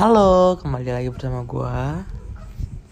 Halo, kembali lagi bersama gue